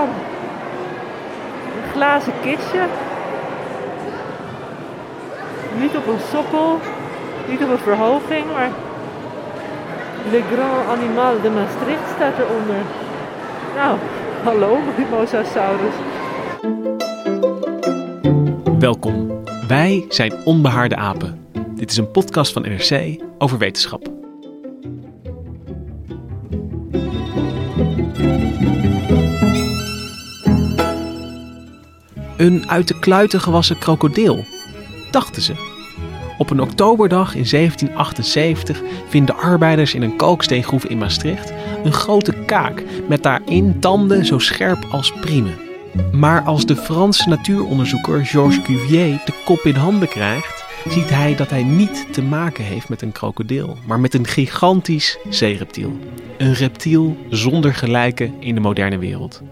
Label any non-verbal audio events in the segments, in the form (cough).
Een glazen kistje. Niet op een sokkel, niet op een verhoging, maar Le Grand Animal de Maastricht staat eronder. Nou, hallo Mimosasaurus. Welkom. Wij zijn Onbehaarde Apen. Dit is een podcast van NRC over wetenschap. Een uit de kluiten gewassen krokodil, dachten ze. Op een oktoberdag in 1778 vinden arbeiders in een kalksteengroef in Maastricht een grote kaak met daarin tanden zo scherp als priemen. Maar als de Franse natuuronderzoeker Georges Cuvier de kop in handen krijgt, ziet hij dat hij niet te maken heeft met een krokodil, maar met een gigantisch zeereptiel. Een reptiel zonder gelijke in de moderne wereld.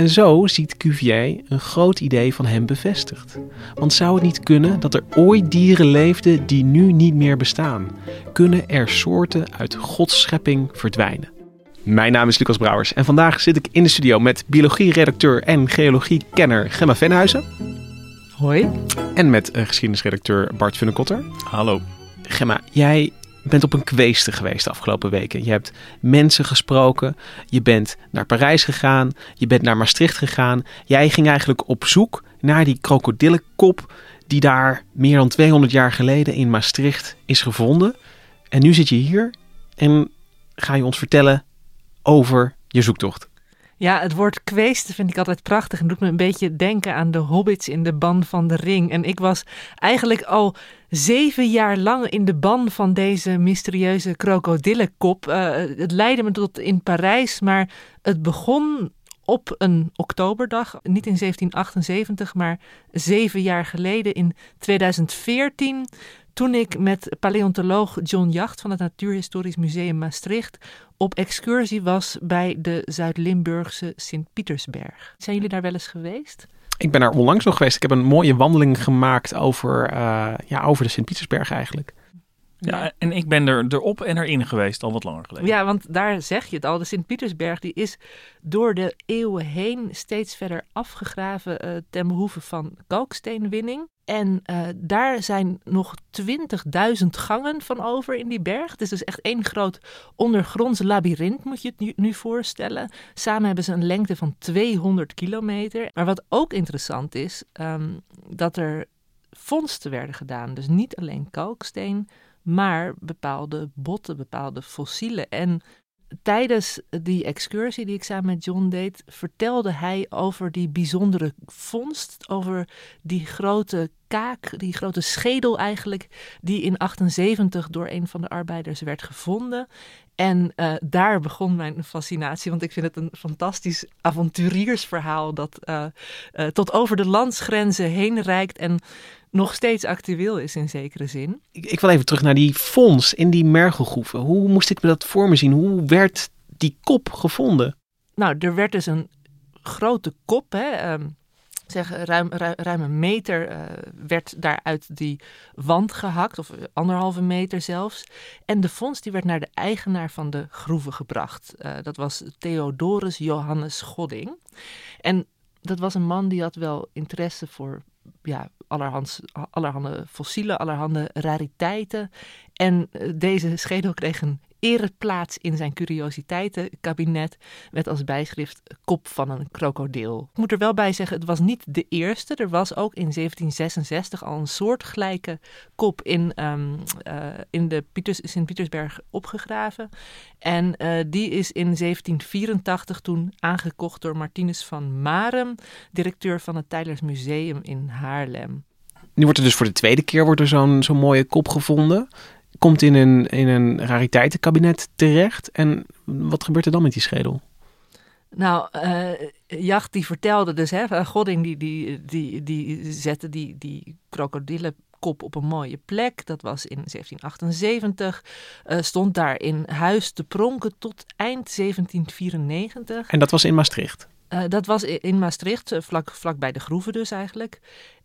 En zo ziet Cuvier een groot idee van hem bevestigd. Want zou het niet kunnen dat er ooit dieren leefden die nu niet meer bestaan? Kunnen er soorten uit Gods schepping verdwijnen? Mijn naam is Lucas Brouwers en vandaag zit ik in de studio met biologie-redacteur en geologie-kenner Gemma Venhuizen. Hoi. En met uh, geschiedenisredacteur Bart Funnekotter. Hallo. Gemma, jij bent op een kweeste geweest de afgelopen weken. Je hebt mensen gesproken. Je bent naar Parijs gegaan. Je bent naar Maastricht gegaan. Jij ging eigenlijk op zoek naar die krokodillenkop die daar meer dan 200 jaar geleden in Maastricht is gevonden. En nu zit je hier en ga je ons vertellen over je zoektocht. Ja, het woord kweesten vind ik altijd prachtig en doet me een beetje denken aan de hobbits in de ban van de ring. En ik was eigenlijk al zeven jaar lang in de ban van deze mysterieuze krokodillenkop. Uh, het leidde me tot in Parijs, maar het begon op een oktoberdag, niet in 1778, maar zeven jaar geleden in 2014 toen ik met paleontoloog John Jacht van het Natuurhistorisch Museum Maastricht op excursie was bij de Zuid-Limburgse Sint-Pietersberg. Zijn jullie daar wel eens geweest? Ik ben daar onlangs nog geweest. Ik heb een mooie wandeling gemaakt over, uh, ja, over de Sint-Pietersberg eigenlijk. Ja, en ik ben er erop en erin geweest al wat langer geleden. Ja, want daar zeg je het al. De Sint-Pietersberg die is door de eeuwen heen steeds verder afgegraven uh, ten behoeve van kalksteenwinning. En uh, daar zijn nog 20.000 gangen van over in die berg. Het is dus echt één groot ondergronds labyrint, moet je het nu voorstellen. Samen hebben ze een lengte van 200 kilometer. Maar wat ook interessant is, um, dat er vondsten werden gedaan. Dus niet alleen kalksteen, maar bepaalde botten, bepaalde fossielen. En tijdens die excursie die ik samen met John deed, vertelde hij over die bijzondere vondst, over die grote kaak, die grote schedel eigenlijk, die in 78 door een van de arbeiders werd gevonden. En uh, daar begon mijn fascinatie, want ik vind het een fantastisch avonturiersverhaal dat uh, uh, tot over de landsgrenzen heen reikt en nog steeds actueel is in zekere zin. Ik, ik wil even terug naar die fonds in die mergelgroeven. Hoe moest ik me dat voor me zien? Hoe werd die kop gevonden? Nou, er werd dus een grote kop, hè, um, zeg, ruim, ruim, ruim een meter uh, werd daar uit die wand gehakt, of anderhalve meter zelfs. En de fonds die werd naar de eigenaar van de groeven gebracht. Uh, dat was Theodorus Johannes Godding. En dat was een man die had wel interesse voor ja, allerhand, allerhande fossielen, allerhande rariteiten. En uh, deze schedel kreeg een ereplaats in zijn curiositeitenkabinet met als bijschrift kop van een krokodil. Ik moet er wel bij zeggen, het was niet de eerste. Er was ook in 1766 al een soortgelijke kop in, um, uh, in de Pieters, Sint-Pietersberg opgegraven. En uh, die is in 1784 toen aangekocht door Martinus van Marem, directeur van het Teylers Museum in Haarlem. Nu wordt er dus voor de tweede keer wordt er zo'n zo'n mooie kop gevonden. Komt in een, in een rariteitenkabinet terecht. En wat gebeurt er dan met die schedel? Nou, uh, Jacht die vertelde dus, hè, Godding die, die, die, die zette die, die krokodillenkop op een mooie plek. Dat was in 1778. Uh, stond daar in huis te pronken tot eind 1794. En dat was in Maastricht? Uh, dat was in Maastricht, vlak, vlak bij de groeven dus eigenlijk.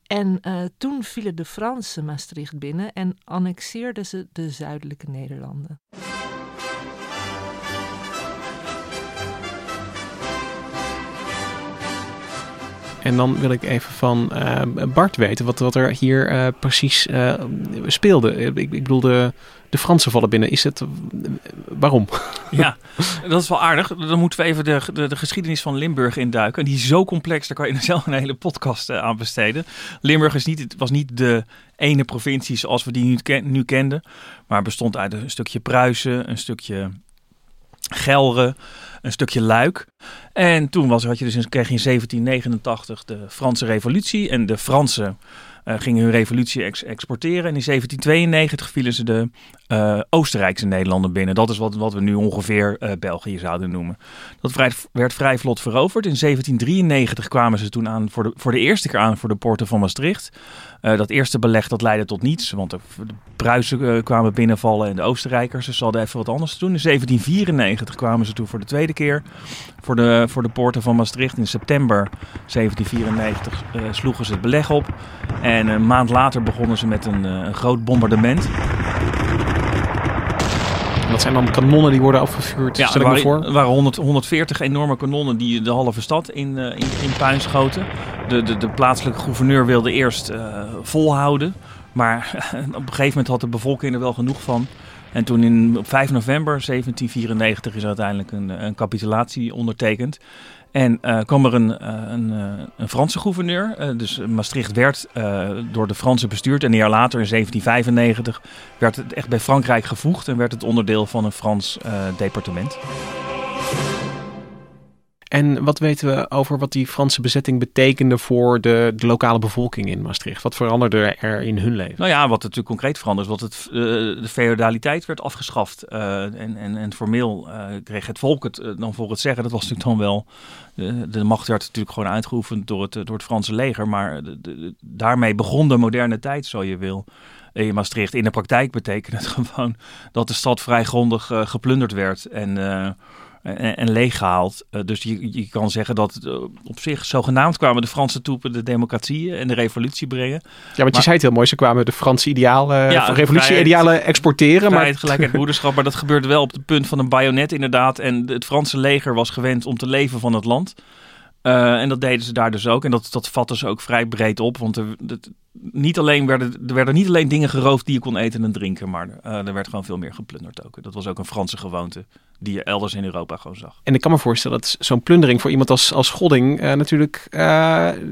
En uh, toen vielen de Fransen Maastricht binnen en annexeerden ze de zuidelijke Nederlanden. En dan wil ik even van uh, Bart weten wat, wat er hier uh, precies speelde. Ik, ik bedoel, de, de Fransen vallen binnen. Is het, waarom? (laughs) Ja, dat is wel aardig. Dan moeten we even de, de, de, geschiedenis van Limburg induiken. Die is zo complex, daar kan je zelf een hele podcast aan besteden. Limburg is niet, was niet de ene provincie zoals we die nu, nu kenden. Maar bestond uit een stukje Pruisen, een stukje Gelre, een stukje Luik. En toen was, had je dus, kreeg je in 1789 de Franse revolutie. En de Fransen gingen hun revolutie exporteren. En in 1792 vielen ze de uh, Oostenrijkse Nederlanden binnen. Dat is wat, wat we nu ongeveer uh, België zouden noemen. Dat vrij, werd vrij vlot veroverd. In 1793 kwamen ze toen aan voor de, voor de eerste keer aan voor de poorten van Maastricht. Dat eerste beleg dat leidde tot niets, want de, de Pruisen kwamen binnenvallen en de Oostenrijkers. Dus ze hadden even wat anders doen. In 1794 kwamen ze toe voor de tweede keer voor de, voor de poorten van Maastricht. In september 1794 sloegen ze het beleg op. En een maand later begonnen ze met een, een groot bombardement. Dat zijn dan kanonnen die worden afgevuurd, ja, stel er me voor. er waren 100, 140 enorme kanonnen die de halve stad in, uh, in, in puin schoten. De, de, de plaatselijke gouverneur wilde eerst uh, volhouden. Maar (laughs) op een gegeven moment had de bevolking er wel genoeg van. En toen in, op 5 november 1794 is uiteindelijk een, een capitulatie ondertekend. En uh, kwam er een, uh, een, uh, een, Franse gouverneur. dus Maastricht werd door de Fransen bestuurd. En een jaar later, in 1795, werd het echt bij Frankrijk gevoegd. En werd het onderdeel van een Frans departement. En wat weten we over wat die Franse bezetting betekende voor de, de lokale bevolking in Maastricht? Wat veranderde er in hun leven? Nou ja, wat natuurlijk concreet veranderde is dat het, uh, de feudaliteit werd afgeschaft. Uh, en, en, en formeel uh, kreeg het volk het dan voor het zeggen. Dat was natuurlijk dan wel. De, macht werd natuurlijk gewoon uitgeoefend door het, door het Franse leger. Maar de, daarmee begon de moderne tijd, zo je wil in Maastricht. In de praktijk betekende het (laughs) gewoon dat de stad vrij grondig geplunderd werd. En, en, en leeggehaald. Uh, dus je, je kan zeggen dat uh, op zich zogenaamd kwamen de Franse troepen de democratie en de revolutie brengen. Ja, want maar, je zei het heel mooi. Ze kwamen de Franse idealen, ja, revolutie-idealen exporteren. Vrijheid, maar... gelijkheid, broederschap. Maar dat gebeurde wel op het punt van een bajonet inderdaad. En het Franse leger was gewend om te leven van het land. Uh, en dat deden ze daar dus ook. En dat, dat vatten ze ook vrij breed op. Want er, dat, niet alleen werden, er werden niet alleen dingen geroofd die je kon eten en drinken. Maar uh, er werd gewoon veel meer geplunderd ook. Dat was ook een Franse gewoonte die je elders in Europa gewoon zag. En ik kan me voorstellen dat zo'n plundering voor iemand als, als Godding uh, natuurlijk...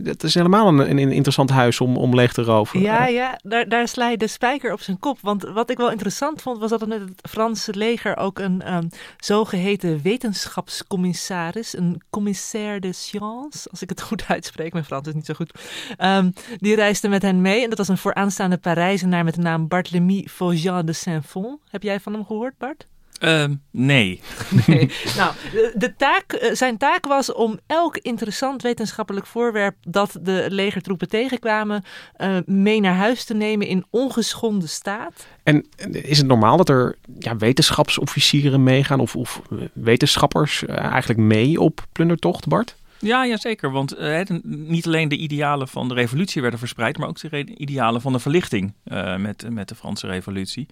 het is helemaal een, een, interessant huis om, om leeg te roven. Ja, ja daar, daar sla je de spijker op zijn kop. Want wat ik wel interessant vond was dat er met het Franse leger ook een um, zogeheten wetenschapscommissaris... een commissaire de science, als ik het goed uitspreek. Mijn Frans is niet zo goed. Um, die reisde met mee en dat was een vooraanstaande Parijzenaar met de naam Barthélemy Faugin de Saint-Fond. Heb jij van hem gehoord, Bart? Uh, nee. (laughs) nee. (laughs) Nou, de, de taak, zijn taak was om elk interessant wetenschappelijk voorwerp dat de legertroepen tegenkwamen, uh, mee naar huis te nemen in ongeschonden staat. En is het normaal dat er ja, wetenschapsofficieren meegaan of, of wetenschappers uh, eigenlijk mee op plundertocht, Bart? Ja, ja, zeker. Want uh, niet alleen de idealen van de revolutie werden verspreid, maar ook de idealen van de verlichting uh, met, met de Franse revolutie.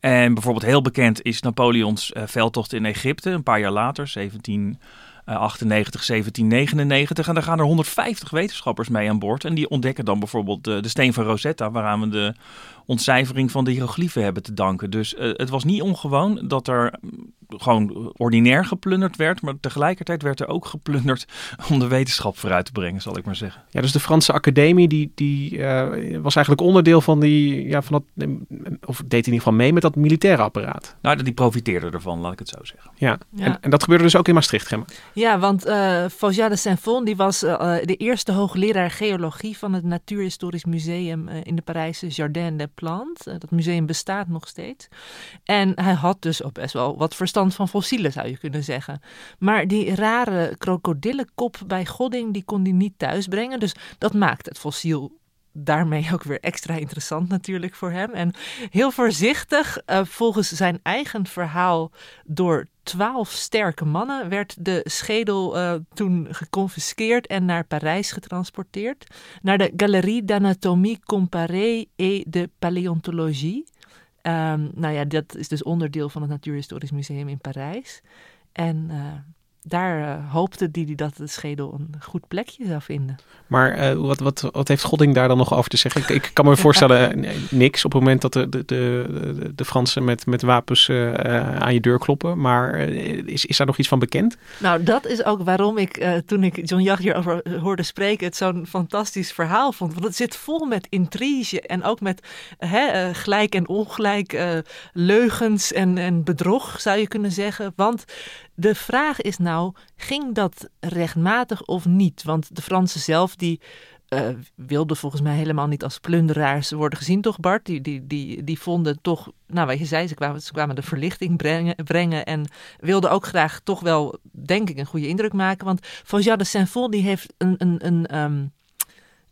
En bijvoorbeeld heel bekend is Napoleons uh, veldtocht in Egypte, een paar jaar later, 1798, 1799. En daar gaan er 150 wetenschappers mee aan boord. En die ontdekken dan bijvoorbeeld de, steen van Rosetta, waaraan we de ontcijfering van de hieroglyphen hebben te danken. Dus het was niet ongewoon dat er gewoon ordinair geplunderd werd. Maar tegelijkertijd werd er ook geplunderd (laughs) om de wetenschap vooruit te brengen, zal ik maar zeggen. Ja, dus de Franse academie die, die uh, was eigenlijk onderdeel van die, ja, van dat, of deed in ieder geval mee met dat militaire apparaat. Nou, die profiteerde ervan, laat ik het zo zeggen. Ja, ja. En, en, dat gebeurde dus ook in Maastricht, Gemma. Ja, want uh, de Saint-Fond, die was uh, de eerste hoogleraar geologie van het Natuurhistorisch Museum in de Parijse Jardin des Plantes. dat museum bestaat nog steeds. En hij had dus ook best wel wat verstand van fossielen, zou je kunnen zeggen. Maar die rare krokodillenkop bij Godding, die kon hij niet thuisbrengen. Dus dat maakt het fossiel daarmee ook weer extra interessant natuurlijk voor hem. En heel voorzichtig, uh, volgens zijn eigen verhaal, door twaalf sterke mannen werd de schedel uh, toen geconfiskeerd en naar Parijs getransporteerd. Naar de Galerie d'Anatomie Comparée et de Paléontologie. Um, nou ja, dat is dus onderdeel van het Natuurhistorisch Museum in Parijs. En uh, daar uh, hoopte hij dat de schedel een goed plekje zou vinden. Maar uh, wat, wat, wat heeft Godding daar dan nog over te zeggen? Ik, ik kan me (laughs) voorstellen, eh, niks op het moment dat de, de, de, de Fransen met, met wapens uh, aan je deur kloppen. Maar is, is daar nog iets van bekend? Nou, dat is ook waarom ik, toen ik John Jacht hierover hoorde spreken, het zo'n fantastisch verhaal vond. Want het zit vol met intrige en ook met hè, gelijk en ongelijk, leugens en, en bedrog, zou je kunnen zeggen. Want de vraag is nou, ging dat rechtmatig of niet? Want de Fransen zelf, die uh, wilden volgens mij helemaal niet als plunderaars worden gezien, toch Bart? Die, die, die, die vonden toch, nou wat je zei, ze kwamen, de verlichting brengen, brengen en wilden ook graag toch wel, denk ik, een goede indruk maken. Want Faujas de Saint-Fond, die heeft een, een, een, um,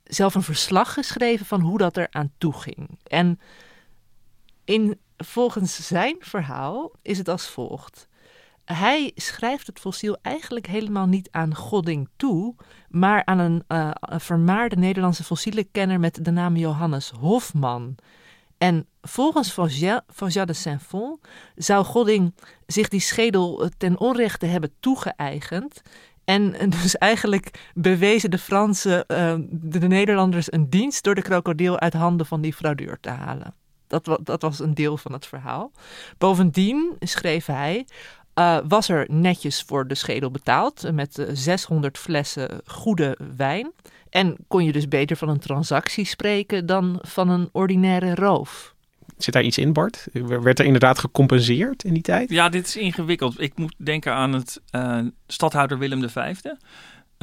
zelf een verslag geschreven van hoe dat er aan toe ging. En in, volgens zijn verhaal is het als volgt. Hij schrijft het fossiel eigenlijk helemaal niet aan Godding toe, maar aan een, een vermaarde Nederlandse fossielenkenner met de naam Johannes Hofman. En volgens Faujas de Saint-Fond zou Godding zich die schedel eh, ten onrechte hebben toegeëigend. En dus eigenlijk bewezen de Fransen de Nederlanders een dienst door de krokodil uit handen van die fraudeur te halen. Dat, dat was een deel van het verhaal. Bovendien schreef hij: uh, was er netjes voor de schedel betaald met 600 flessen goede wijn. En kon je dus beter van een transactie spreken dan van een ordinaire roof. Zit daar iets in, Bart? Werd er inderdaad gecompenseerd in die tijd? Ja, dit is ingewikkeld. Ik moet denken aan het uh, stadhouder Willem V.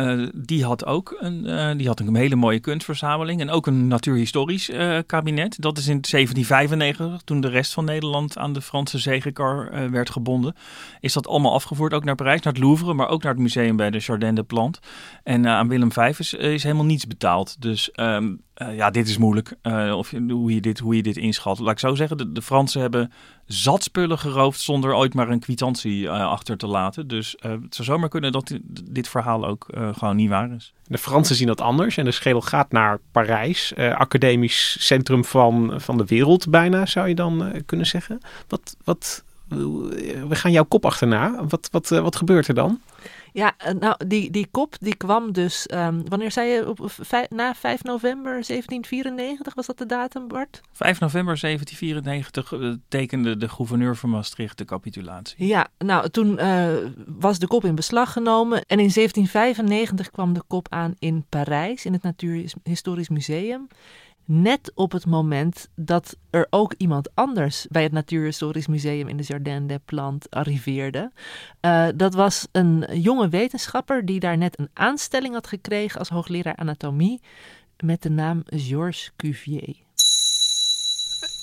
Uh, die had ook een, uh, die had een hele mooie kunstverzameling en ook een natuurhistorisch uh, kabinet. Dat is in 1795, toen de rest van Nederland aan de Franse zegenkar werd gebonden, is dat allemaal afgevoerd, ook naar Parijs, naar het Louvre, maar ook naar het museum bij de Jardin des Plantes. En aan Willem V is, helemaal niets betaald. Dus um, uh, ja, dit is moeilijk. Uh, of hoe je dit, hoe je dit inschat. Laat ik zo zeggen, de, de Fransen hebben zat spullen geroofd zonder ooit maar een kwitantie uh, achter te laten. Dus het zou zomaar kunnen dat dit verhaal ook gewoon niet waar is. De Fransen zien dat anders en de schedel gaat naar Parijs, academisch centrum van, van de wereld bijna, zou je dan kunnen zeggen. Wat, wat, we gaan jouw kop achterna. Wat, wat, wat gebeurt er dan? Ja, eh, nou, die, die kop die kwam dus, um, wanneer zei je, op, vijf, na 5 november 1794, was dat de datum, Bart? 5 november 1794 uh, tekende de gouverneur van Maastricht de capitulatie. Ja, nou, toen uh, was de kop in beslag genomen en in 1795 kwam de kop aan in Parijs, in het Natuurhistorisch Museum net op het moment dat er ook iemand anders bij het Natuurhistorisch Museum in de Jardin des Plantes arriveerde. Uh, dat was een jonge wetenschapper die daar net een aanstelling had gekregen als hoogleraar anatomie met de naam Georges Cuvier.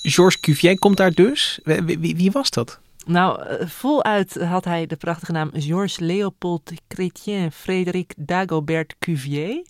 Georges Cuvier komt daar dus. Wie, wie, wie was dat? Nou, eh, voluit had hij de prachtige naam Georges Léopold Chrétien Frédéric Dagobert Cuvier.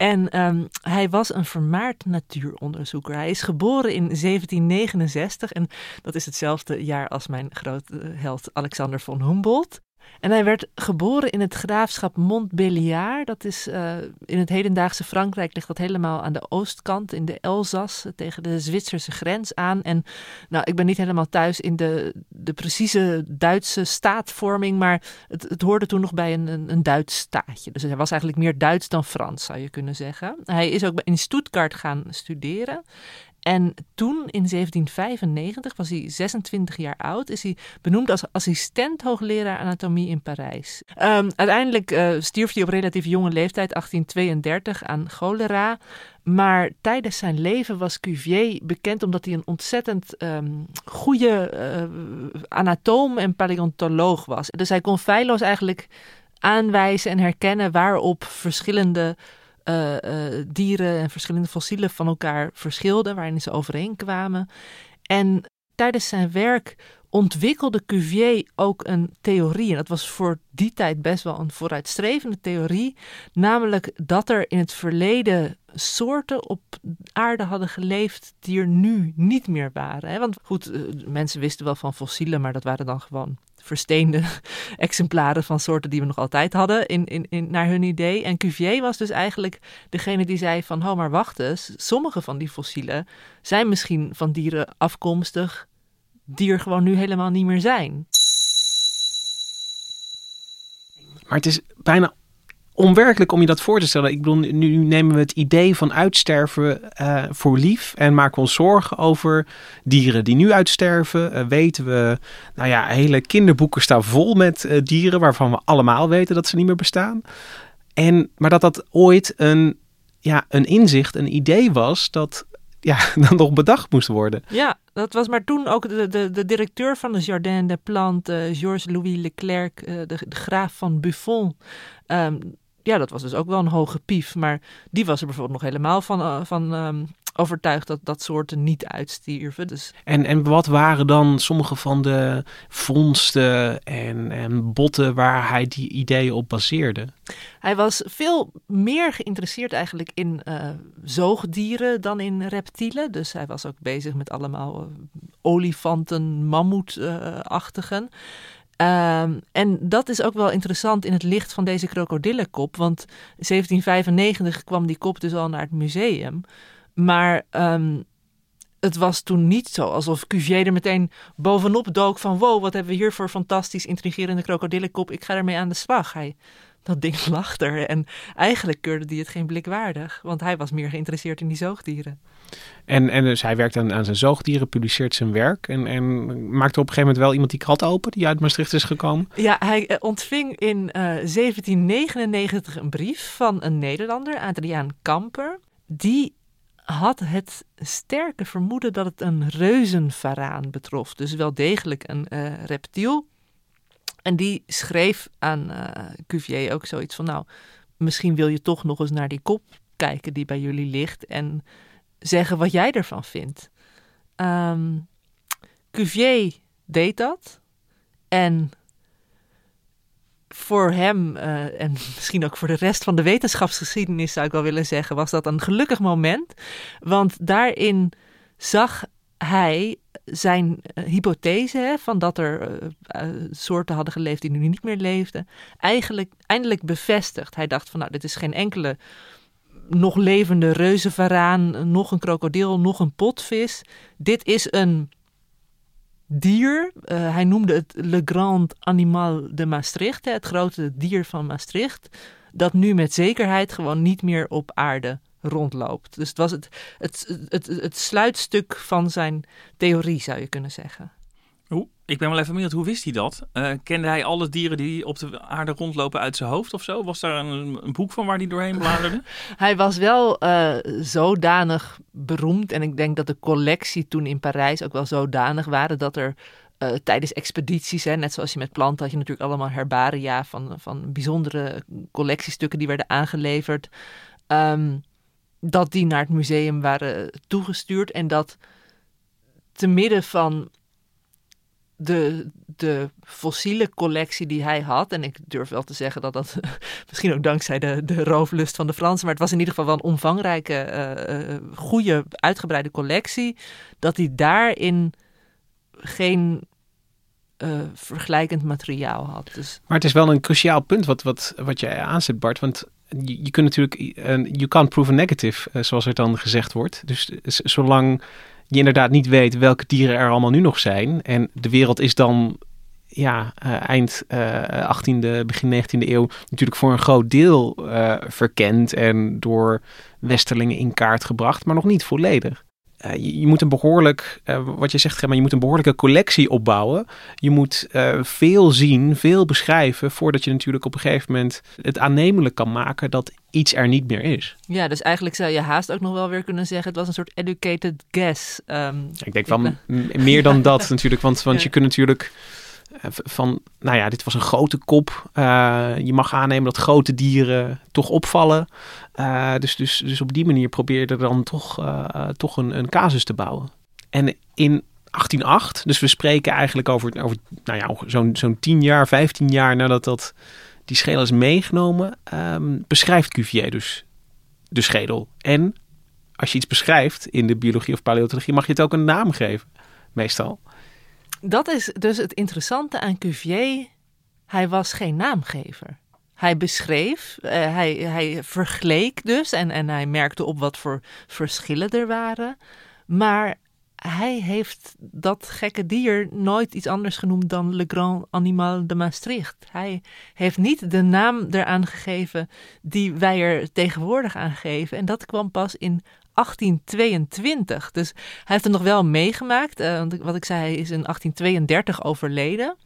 En um, hij was een vermaard natuuronderzoeker. Hij is geboren in 1769 en dat is hetzelfde jaar als mijn grote held Alexander von Humboldt. En hij werd geboren in het graafschap Montbéliard. Dat is uh, in het hedendaagse Frankrijk, ligt dat helemaal aan de oostkant, in de Elzas, tegen de Zwitserse grens aan. En nou, ik ben niet helemaal thuis in de, de precieze Duitse staatvorming, maar het, het hoorde toen nog bij een, een, een Duits staatje. Dus hij was eigenlijk meer Duits dan Frans, zou je kunnen zeggen. Hij is ook in Stuttgart gaan studeren. En toen, in 1795, was hij 26 jaar oud, is hij benoemd als assistent hoogleraar anatomie in Parijs. Um, uiteindelijk uh, stierf hij op relatief jonge leeftijd, 1832, aan cholera. Maar tijdens zijn leven was Cuvier bekend omdat hij een ontzettend um, goede uh, anatoom en paleontoloog was. Dus hij kon feilloos eigenlijk aanwijzen en herkennen waarop verschillende uh, uh, dieren en verschillende fossielen van elkaar verschilden, waarin ze overeenkwamen. En tijdens zijn werk ontwikkelde Cuvier ook een theorie. En dat was voor die tijd best wel een vooruitstrevende theorie. Namelijk dat er in het verleden soorten op aarde hadden geleefd die er nu niet meer waren. Want goed, mensen wisten wel van fossielen, maar dat waren dan gewoon versteende (laughs) exemplaren van soorten die we nog altijd hadden in, in, naar hun idee. En Cuvier was dus eigenlijk degene die zei van, oh maar wacht eens, sommige van die fossielen zijn misschien van dieren afkomstig die gewoon nu helemaal niet meer zijn. Maar het is bijna onwerkelijk om je dat voor te stellen. Ik bedoel, nu nemen we het idee van uitsterven uh, voor lief en maken ons zorgen over dieren die nu uitsterven. Uh, weten we, nou ja, hele kinderboeken staan vol met uh, dieren waarvan we allemaal weten dat ze niet meer bestaan. En, maar dat dat ooit een, ja, een inzicht, een idee was dat ja, (laughs) dan nog bedacht moest worden. Ja, dat was maar toen ook de, de, de directeur van de Jardin des Plantes, Georges-Louis Leclerc, de, de, graaf van Buffon. Um, ja, dat was dus ook wel een hoge pief. Maar die was er bijvoorbeeld nog helemaal van, uh, van um, overtuigd dat dat soorten niet uitstierven. Dus... En, en wat waren dan sommige van de vondsten en, en botten waar hij die ideeën op baseerde? Hij was veel meer geïnteresseerd eigenlijk in uh, zoogdieren dan in reptielen. Dus hij was ook bezig met allemaal uh, olifanten, mammoetachtigen. Uh, Um, en dat is ook wel interessant in het licht van deze krokodillenkop. Want in 1795 kwam die kop dus al naar het museum. Maar um, het was toen niet zo alsof Cuvier er meteen bovenop dook van... wow, wat hebben we hier voor fantastisch intrigerende krokodillenkop. Ik ga ermee aan de slag. Hij dat ding (laughs) lag er. En eigenlijk keurde hij het geen blik waardig, want hij was meer geïnteresseerd in die zoogdieren. En, en dus hij werkt aan, aan zijn zoogdieren, publiceert zijn werk en, en maakte op een gegeven moment wel iemand die krant open, die uit Maastricht is gekomen. Ja, hij eh, ontving in uh, eh, 1799 een brief van een Nederlander, Adriaan Kamper. Die had het sterke vermoeden dat het een reuzenvaraan betrof. Dus wel degelijk een uh, reptiel. En die schreef aan uh, Cuvier ook zoiets van: Nou, misschien wil je toch nog eens naar die kop kijken die bij jullie ligt en zeggen wat jij ervan vindt. Um, Cuvier deed dat. En voor hem uh, en (laughs) misschien ook voor de rest van de wetenschapsgeschiedenis zou ik wel willen zeggen, was dat een gelukkig moment. Want daarin zag hij zijn uh, hypothese hè, van dat er uh, soorten hadden geleefd die nu niet meer leefden, eigenlijk eindelijk bevestigd. Hij dacht van nou, dit is geen enkele nog levende reuzenvaraan, nog een krokodil, nog een potvis. Dit is een dier. Uh, hij noemde het Le Grand Animal de Maastricht, het grote dier van Maastricht, dat nu met zekerheid gewoon niet meer op aarde rondloopt. Dus het was het, het, het, het, sluitstuk van zijn theorie, zou je kunnen zeggen. Ik ben wel even benieuwd, hoe wist hij dat? Uh, kende hij alle dieren die op de aarde rondlopen uit zijn hoofd of zo? Was daar een, een boek van waar hij doorheen bladerde? (laughs) hij was wel uh, zodanig beroemd en ik denk dat de collectie toen in Parijs ook wel zodanig waren dat er uh, tijdens expedities, hè, net zoals je met planten had je natuurlijk allemaal herbaria van, van bijzondere collectiestukken die werden aangeleverd. Um, dat die naar het museum waren toegestuurd en dat te midden van de, de fossiele collectie die hij had, en ik durf wel te zeggen dat dat (laughs) misschien ook dankzij de, de rooflust van de Fransen, maar het was in ieder geval wel een omvangrijke, uh, goede, uitgebreide collectie, dat hij daarin geen uh, vergelijkend materiaal had. Dus... Maar het is wel een cruciaal punt wat, wat, wat je aanzet, Bart, want je, je kunt natuurlijk, you can't prove a negative, zoals er dan gezegd wordt. Dus zolang je inderdaad niet weet welke dieren er allemaal nu nog zijn. En de wereld is dan ja, uh, eind uh, 18e, begin 19e eeuw natuurlijk voor een groot deel uh, verkend en door westerlingen in kaart gebracht, maar nog niet volledig. eh, je, je moet een behoorlijk, eh, wat je zegt, Gemma, je moet een behoorlijke collectie opbouwen. Je moet eh, veel zien, veel beschrijven, voordat je natuurlijk op een gegeven moment het aannemelijk kan maken dat iets er niet meer is. Ja, dus eigenlijk zou je haast ook nog wel weer kunnen zeggen... het was een soort educated guess. Ehm, Ik denk wel m- meer dan dat (laughs) natuurlijk, want, want Ja. je kunt natuurlijk eh, van, nou ja, dit was een grote kop. Eh, je mag aannemen dat grote dieren toch opvallen. Eh, dus, dus, dus op die manier probeer je er dan toch, toch een, een casus te bouwen. En in 1808, dus we spreken eigenlijk over, over nou ja, zo'n zo'n 10 jaar, 15 jaar nadat dat, die schedel is meegenomen, ehm, beschrijft Cuvier dus de schedel. En als je iets beschrijft in de biologie of paleontologie, mag je het ook een naam geven, meestal. Dat is dus het interessante aan Cuvier. Hij was geen naamgever. Hij beschreef, eh, hij, hij vergeleek dus en, en hij merkte op wat voor verschillen er waren. Maar hij heeft dat gekke dier nooit iets anders genoemd dan Le Grand Animal de Maastricht. Hij heeft niet de naam eraan gegeven die wij er tegenwoordig aan geven. En dat kwam pas in 1822. Dus hij heeft het nog wel meegemaakt. eh, wat ik zei, hij is in 1832 overleden.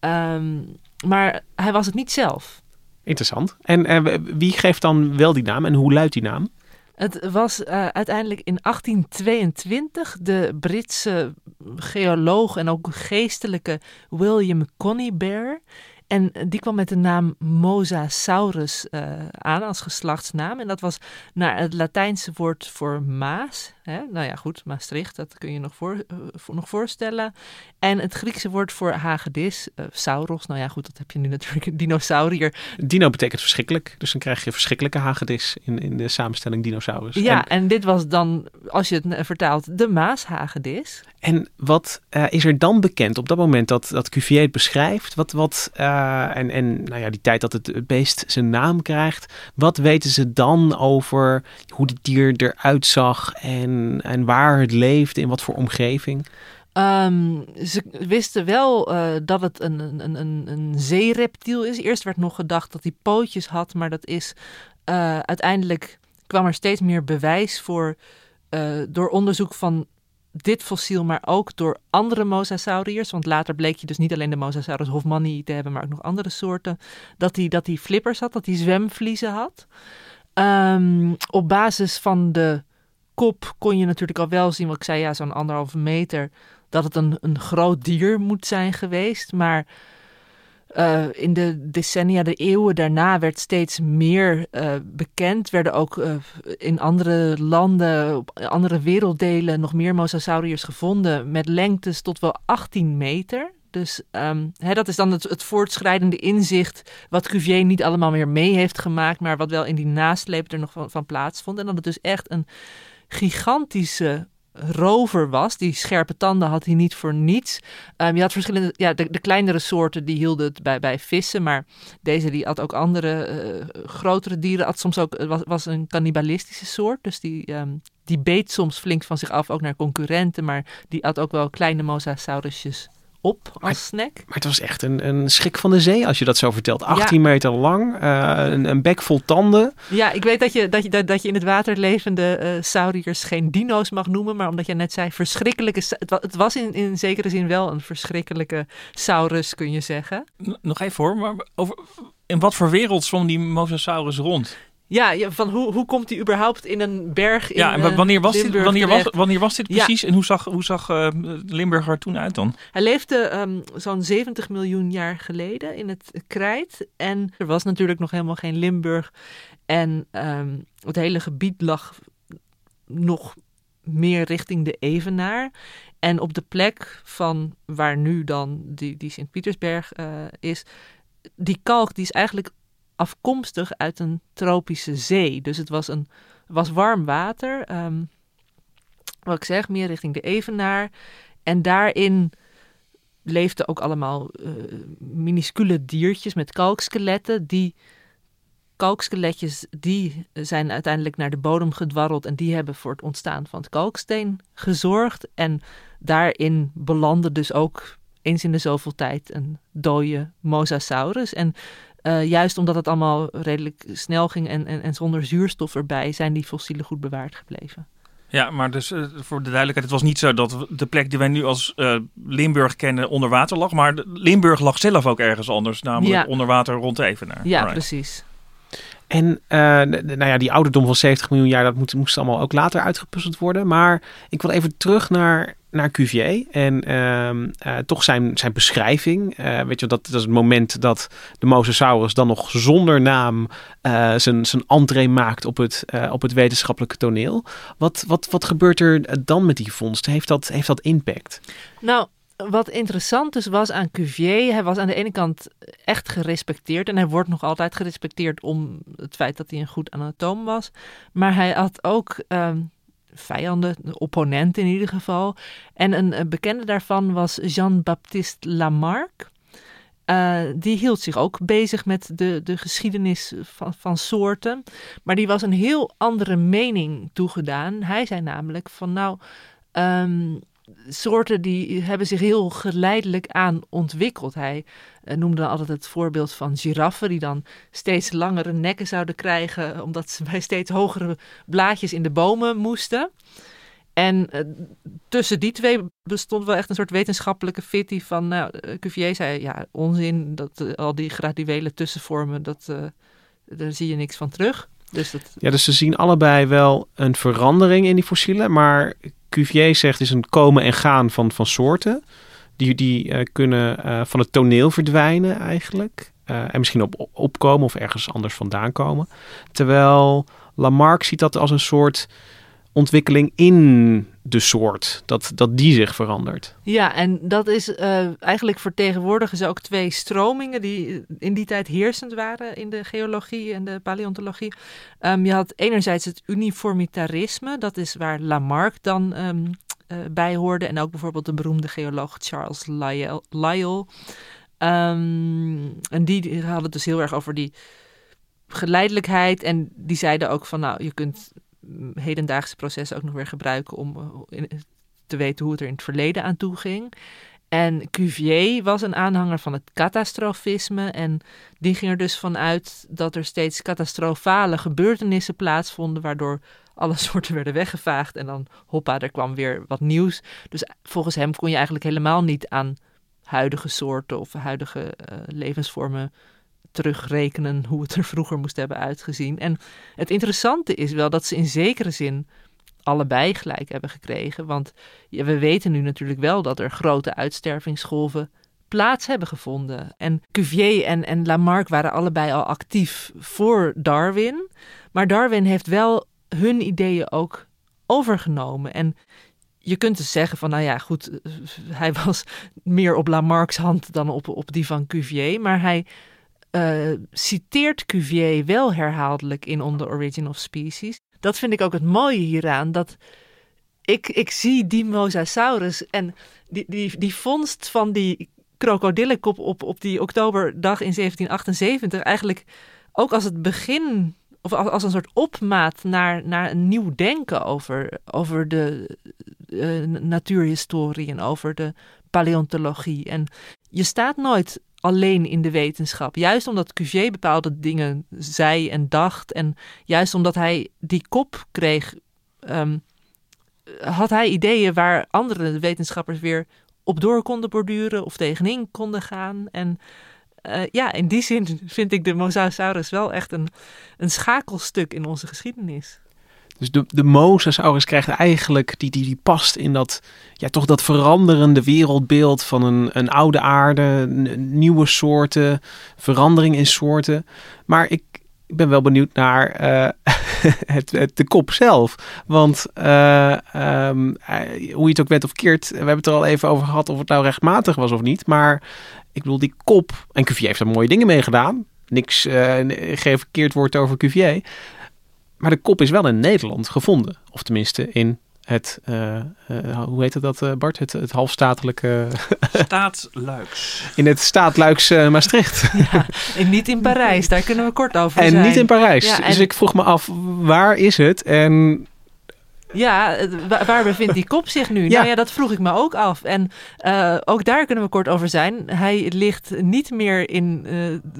Ehm, maar hij was het niet zelf. Interessant. En eh, wie geeft dan wel die naam en hoe luidt die naam? Het was eh, uiteindelijk in 1822 de Britse geoloog en ook geestelijke William Conybeare. En die kwam met de naam Mosasaurus eh, aan als geslachtsnaam. En dat was naar het Latijnse woord voor Maas. Hè? Nou ja, goed, Maastricht, dat kun je nog, voor, eh, voor- nog voorstellen. En het Griekse woord voor hagedis, eh, sauros. Nou ja, goed, dat heb je nu natuurlijk, een dinosaurier. Dino betekent verschrikkelijk. Dus dan krijg je verschrikkelijke hagedis in, in de samenstelling dinosaurus. Ja, En, en dit was dan, als je het eh, vertaalt, de Maashagedis. en wat is er dan bekend op dat moment dat, dat Cuvier het beschrijft? Wat, wat, en en nou ja, die tijd dat het, het beest zijn naam krijgt. Wat weten ze dan over hoe het dier eruit zag en, en waar het leefde, in wat voor omgeving? Ehm, ze wisten wel eh, dat het een, een, een, een zeereptiel is. Eerst werd nog gedacht dat hij pootjes had, maar dat is eh, uiteindelijk kwam er steeds meer bewijs voor eh, door onderzoek van dit fossiel, maar ook door andere mosasauriërs. Want later bleek je dus niet alleen de Mosasaurus hoffmanni te hebben, maar ook nog andere soorten. Dat hij dat flippers had, dat hij zwemvliezen had. Ehm, op basis van de kop kon je natuurlijk al wel zien, wat ik zei, ja, zo'n anderhalve meter, dat het een, een groot dier moet zijn geweest. Maar eh, in de decennia, de eeuwen daarna, werd steeds meer eh, bekend. Werden ook eh, in andere landen, op andere werelddelen, nog meer mosasauriërs gevonden met lengtes tot wel 18 meter. Dus ehm, hè, dat is dan het, het voortschrijdende inzicht wat Cuvier niet allemaal meer mee heeft gemaakt, maar wat wel in die nasleep er nog van, van plaatsvond. En dat het dus echt een gigantische rover was. Die scherpe tanden had hij niet voor niets. Ehm, je had verschillende, ja, de, de kleinere soorten die hielden het bij, bij vissen, maar deze die had ook andere eh, grotere dieren. Had soms ook, het was, was een cannibalistische soort, dus die, ehm, die beet soms flink van zich af, ook naar concurrenten, maar die had ook wel kleine mosasaurusjes op als snack. Maar het was echt een, een schrik van de zee als je dat zo vertelt. 18 meter lang, eh, een, een bek vol tanden. Ja, ik weet dat je, dat je, dat, dat je in het water levende eh sauriërs geen dino's mag noemen. Maar omdat je net zei, verschrikkelijke... Het, wa- het was in, in zekere zin wel een verschrikkelijke saurus, kun je zeggen. N- Nog even hoor, maar over, in wat voor wereld zwom die Mosasaurus rond? Ja, van hoe, hoe komt hij überhaupt in een berg in ja, en eh, wanneer was, dit, wanneer, was, wanneer was dit Ja. precies? En hoe zag, hoe zag eh, Limburg er toen uit dan? Hij leefde ehm, zo'n 70 miljoen jaar geleden in het Krijt. En er was natuurlijk nog helemaal geen Limburg. En ehm, het hele gebied lag nog meer richting de Evenaar. En op de plek van waar nu dan die, die Sint-Pietersberg eh, is, die kalk die is eigenlijk afkomstig uit een tropische zee. Dus het was, een, was warm water. ehm, wat ik zeg, meer richting de Evenaar. En daarin leefden ook allemaal eh, minuscule diertjes met kalkskeletten. Die kalkskeletjes die zijn uiteindelijk naar de bodem gedwarreld en die hebben voor het ontstaan van het kalksteen gezorgd. En daarin belandde dus ook eens in de zoveel tijd een dode mosasaurus. En eh, juist omdat het allemaal redelijk snel ging en, en, en zonder zuurstof erbij, zijn die fossielen goed bewaard gebleven. Ja, maar dus eh, voor de duidelijkheid, het was niet zo dat de plek die wij nu als uh, Limburg kennen onder water lag. Maar Limburg lag zelf ook ergens anders, namelijk Ja. onder water rond Evenaar. Ja, precies. En eh, nou ja, die ouderdom van 70 miljoen jaar, dat moet, moest allemaal ook later uitgepuzzeld worden. Maar ik wil even terug naar, naar Cuvier en ehm, eh, toch zijn, zijn beschrijving. Eh, weet je, dat, dat is het moment dat de Mosasaurus dan nog zonder naam zijn, zijn entree maakt op het, op het wetenschappelijke toneel. Wat, wat, wat gebeurt er dan met die vondst? Heeft dat, heeft dat impact? Nou, wat interessant dus was aan Cuvier, hij was aan de ene kant echt gerespecteerd en hij wordt nog altijd gerespecteerd om het feit dat hij een goed anatoom was. Maar hij had ook ehm, vijanden, opponenten in ieder geval. En een, eh, bekende daarvan was Jean-Baptiste Lamarck. Eh, die hield zich ook bezig met de, de geschiedenis van, van soorten. Maar die was een heel andere mening toegedaan. Hij zei namelijk van nou, ehm, soorten die hebben zich heel geleidelijk aan ontwikkeld. Hij eh, noemde altijd het voorbeeld van giraffen die dan steeds langere nekken zouden krijgen omdat ze bij steeds hogere blaadjes in de bomen moesten. En eh, tussen die twee bestond wel echt een soort wetenschappelijke fitty van, nou, eh, Cuvier zei, ja, onzin, dat al die graduele tussenvormen, dat, daar zie je niks van terug. Dus dat, Ja, dus ze zien allebei wel een verandering in die fossielen. Maar Cuvier zegt is een komen en gaan van, van soorten. Die, die eh, kunnen eh, van het toneel verdwijnen eigenlijk. Eh, en misschien op, opkomen of ergens anders vandaan komen. Terwijl Lamarck ziet dat als een soort ontwikkeling in de soort. Dat, dat die zich verandert. Ja, en dat is eh, eigenlijk vertegenwoordigen ze ook twee stromingen die in die tijd heersend waren in de geologie en de paleontologie. Ehm, je had enerzijds het uniformitarisme, dat is waar Lamarck dan eh, bij hoorde. En ook bijvoorbeeld de beroemde geoloog Charles Lyell. Ehm, en die hadden het dus heel erg over die geleidelijkheid. En die zeiden ook van nou, je kunt hedendaagse processen ook nog weer gebruiken om eh, te weten hoe het er in het verleden aan toe ging. En Cuvier was een aanhanger van het catastrofisme. En die ging er dus vanuit dat er steeds catastrofale gebeurtenissen plaatsvonden. Waardoor alle (laughs) soorten werden weggevaagd. En dan hoppa, er kwam weer wat nieuws. Dus volgens hem kon je eigenlijk helemaal niet aan huidige soorten of huidige eh, levensvormen terugrekenen hoe het er vroeger moest hebben uitgezien. En het interessante is wel dat ze in zekere zin allebei gelijk hebben gekregen. Want we weten nu natuurlijk wel dat er grote uitstervingsgolven plaats hebben gevonden. En Cuvier en, en Lamarck waren allebei al actief voor Darwin. Maar Darwin heeft wel hun ideeën ook overgenomen. En je kunt dus zeggen van, nou ja, goed, (laughs) hij was meer op Lamarck's hand dan op, op die van Cuvier. Maar hij eh, citeert Cuvier wel herhaaldelijk in On the Origin of Species. Dat vind ik ook het mooie hieraan, dat ik, ik zie die Mosasaurus en die, die, die vondst van die krokodillenkop op, op die oktoberdag in 1778 eigenlijk ook als het begin of als, als een soort opmaat naar, naar een nieuw denken over, over de eh, natuurhistorie en over de paleontologie. En je staat nooit alleen in de wetenschap. Juist omdat Cuvier bepaalde dingen zei en dacht. En juist omdat hij die kop kreeg, ehm, had hij ideeën waar andere wetenschappers weer op door konden borduren of tegenin konden gaan. En eh, ja, in die zin vind ik de Mosasaurus wel echt een, een schakelstuk in onze geschiedenis. Dus de, de Mosasaurus krijgt eigenlijk, die, die, die past in dat, ja, toch dat veranderende wereldbeeld van een, een oude aarde, nieuwe soorten, verandering in soorten. Maar ik, ik ben wel benieuwd naar eh, (laughs) het, de kop zelf. Want eh, ehm, eh, hoe je het ook bent of keert, we hebben het er al even over gehad of het nou rechtmatig was of niet. Maar ik bedoel, die kop, en Cuvier heeft er mooie dingen mee gedaan. Niks, eh, geen verkeerd woord over Cuvier. Maar de kop is wel in Nederland gevonden. Of tenminste in het, eh, eh, hoe heet het dat eh, Bart? Het, het halfstatelijke, Staatsluiks. (laughs) in het staatluiks Maastricht. (laughs) En niet in Parijs, daar kunnen we kort over en zijn. niet in Parijs. Ja, Dus en- ik vroeg me af, waar is het? En Ja, waar bevindt die kop zich nu? Ja. Nou ja, dat vroeg ik me ook af. En eh, ook daar kunnen we kort over zijn. Hij ligt niet meer in eh,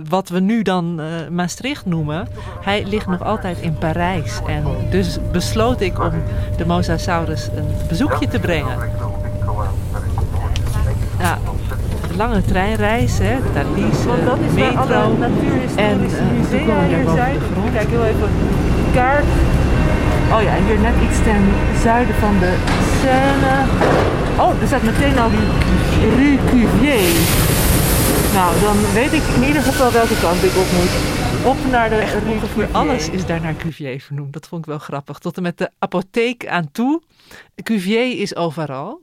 wat we nu dan eh, Maastricht noemen. Hij ligt nog altijd in Parijs. En dus besloot ik om de Mosasaurus een bezoekje te brengen. Ja, lange treinreis, hè, Thalys, Want dat is metro. alle En, toen musea komen we hier boven zijn. de grond. Kijk heel even op de kaart. Oh ja, hier net iets ten zuiden van de Seine. Oh, er staat meteen al Rue Cuvier. Nou, dan weet ik in ieder geval welke kant ik op moet. Op naar de Rue Cuvier. Alles is daar naar Cuvier vernoemd. Dat vond ik wel grappig. Tot en met de apotheek aan toe. Cuvier is overal.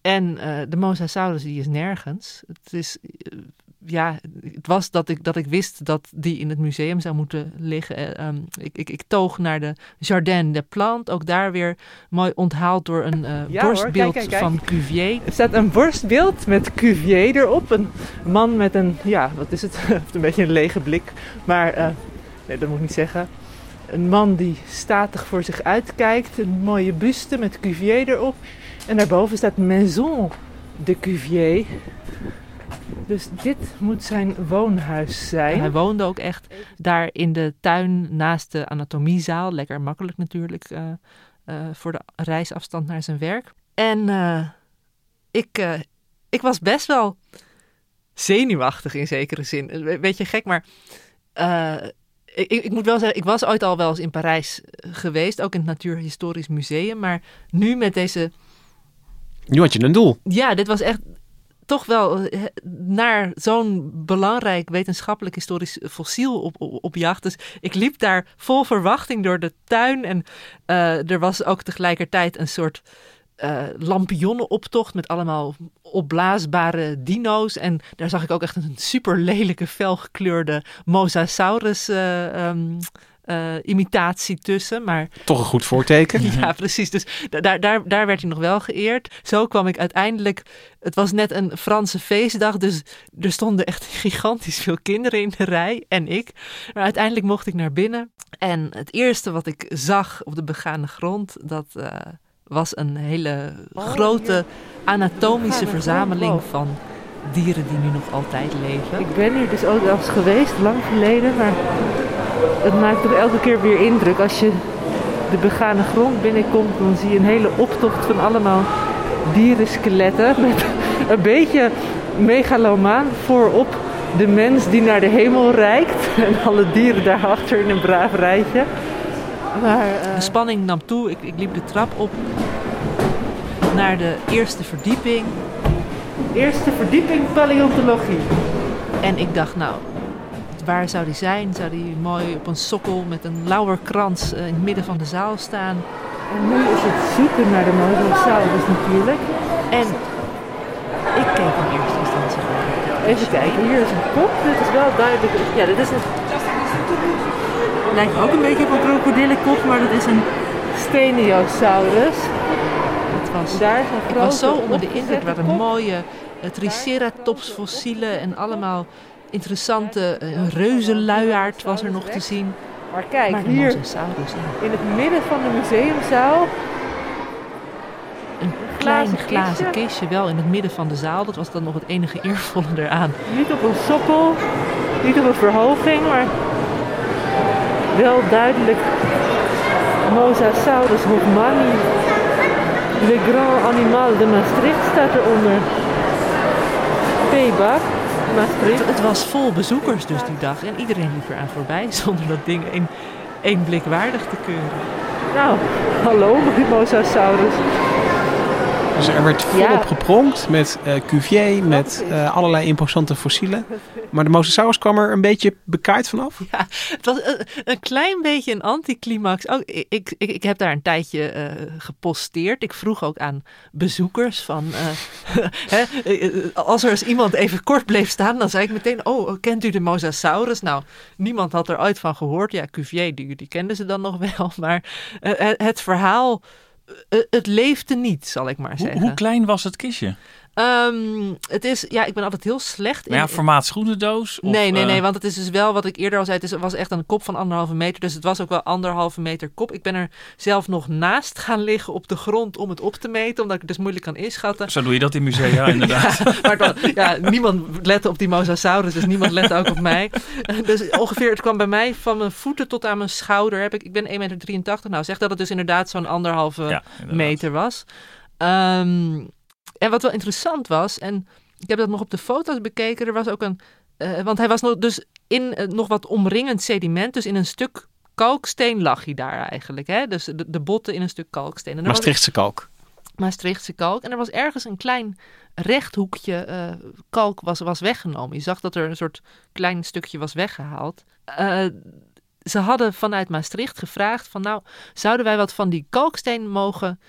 En eh, de Mosasaurus die is nergens. Het is... eh, ja, het was dat ik, dat ik wist dat die in het museum zou moeten liggen. Eh, ehm, ik, ik, ik toog naar de Jardin des Plantes. Ook daar weer mooi onthaald door een eh, Ja borstbeeld kijk, kijk, kijk. van Cuvier. Er staat een borstbeeld met Cuvier erop. Een man met een, ja, wat is het? (laughs) Een beetje een lege blik. Maar, eh, nee, dat moet ik niet zeggen. Een man die statig voor zich uitkijkt. Een mooie buste met Cuvier erop. En daarboven staat Maison de Cuvier. Dus dit moet zijn woonhuis zijn. En hij woonde ook echt daar in de tuin naast de anatomiezaal. Lekker makkelijk natuurlijk eh, eh, voor de reisafstand naar zijn werk. En eh, ik, eh, ik was best wel zenuwachtig in zekere zin. Een beetje gek, maar eh, ik, ik moet wel zeggen, ik was ooit al wel eens in Parijs geweest. Ook in het Natuurhistorisch Museum. Maar nu met deze Nu had je een doel. ja, dit was echt toch wel eh, naar zo'n belangrijk wetenschappelijk historisch fossiel op, op, jacht. Dus ik liep daar vol verwachting door de tuin. En eh, er was ook tegelijkertijd een soort eh lampionnenoptocht met allemaal opblaasbare dino's. En daar zag ik ook echt een super lelijke felgekleurde Mosasaurus ehm, eh, imitatie tussen. Maar Toch een goed voorteken. (laughs) ja, precies. Dus da- daar, daar, daar werd hij nog wel geëerd. Zo kwam ik uiteindelijk. Het was net een Franse feestdag, dus er stonden echt (laughs) gigantisch veel kinderen in de rij en ik. Maar uiteindelijk mocht ik naar binnen. En het eerste wat ik zag op de begane grond, dat eh, was een hele grote anatomische verzameling van dieren die nu nog altijd leven. Ik ben hier dus ook wel eens geweest, lang geleden, maar het maakt toch elke keer weer indruk. Als je de begane grond binnenkomt, dan zie je een hele optocht van allemaal dierenskeletten. (laughs) Met een beetje megalomaan voorop de mens die naar de hemel reikt. (laughs) En alle dieren daarachter in een braaf rijtje. Maar eh, De spanning nam toe. Ik, ik liep de trap op naar de eerste verdieping. eerste verdieping paleontologie. En ik dacht, nou, waar zou die zijn? Zou die mooi op een sokkel met een lauwerkrans eh, in het midden van de zaal staan? En nu is het zoeken naar de mosasaurus natuurlijk. En ik keek in eerste instantie. Even kijken, hier is een kop. Dit is wel duidelijk. Ja, dit is een. Lijkt ook een beetje op een krokodillenkop, maar dat is een Steniosaurus. Het was, Daar een ik was zo onder de indruk. Waren kop. mooie uh, triceratops fossielen en allemaal interessante een reuzenluiaard was er nog te zien. Maar kijk, Maar hier in het midden van de museumzaal. Een klein glazen kistje. wel in het midden van de zaal. Dat was dan nog het enige eervolle eraan. Niet op een sokkel, niet op een verhoging, maar wel duidelijk Mosasaurus hoffmanni. Le grand animal de Maastricht staat eronder. P-bak, Maastricht. Het was vol bezoekers dus die dag. En iedereen liep eraan voorbij (laughs) zonder dat ding in één blik waardig te keuren. Nou, hallo Mosasaurus. Dus er werd volop gepronkt met eh, Cuvier, met eh, allerlei imposante fossielen. Maar de Mosasaurus kwam er een beetje bekaaid vanaf. Ja, het was een, een klein beetje een anticlimax. Ook, ik, ik, ik heb daar een tijdje eh, geposteerd. Ik vroeg ook aan bezoekers van... eh, (laughs) hè, eh, als er eens iemand even kort bleef staan, dan zei ik meteen... Oh, kent u de Mosasaurus? Nou, niemand had er ooit van gehoord. Ja, Cuvier, die, die kenden ze dan nog wel. (laughs) Maar eh, het, het verhaal, eh, het leefde niet, zal ik maar Hoe, zeggen. hoe klein was het kistje? Ehm, het is, ja, ik ben altijd heel slecht in... Maar ja, formaat schoenendoos? Of, nee, nee, nee, eh, want het is dus wel wat ik eerder al zei. Het was echt een kop van anderhalve meter. Dus het was ook wel anderhalve meter kop. Ik ben er zelf nog naast gaan liggen op de grond om het op te meten. Omdat ik het dus moeilijk kan inschatten. Zo doe je dat in musea, (laughs) inderdaad. Ja, (laughs) maar ja, niemand lette op die mosasaurus, dus niemand lette ook op mij. (laughs) Dus ongeveer, het kwam bij mij van mijn voeten tot aan mijn schouder. Heb ik, ik ben 1,83 meter. Nou, zeg dat het dus inderdaad zo'n anderhalve Ja, inderdaad. meter was. Ehm, en wat wel interessant was, en ik heb dat nog op de foto's bekeken, er was ook een, eh, want hij was nog, dus in eh, nog wat omringend sediment, dus in een stuk kalksteen lag hij daar eigenlijk. Hè? Dus de, de botten in een stuk kalksteen. En was- Maastrichtse kalk. Maastrichtse kalk. En er was ergens een klein rechthoekje eh, kalk was, was weggenomen. Je zag dat er een soort klein stukje was weggehaald. Eh, ze hadden vanuit Maastricht gevraagd van nou, zouden wij wat van die kalksteen mogen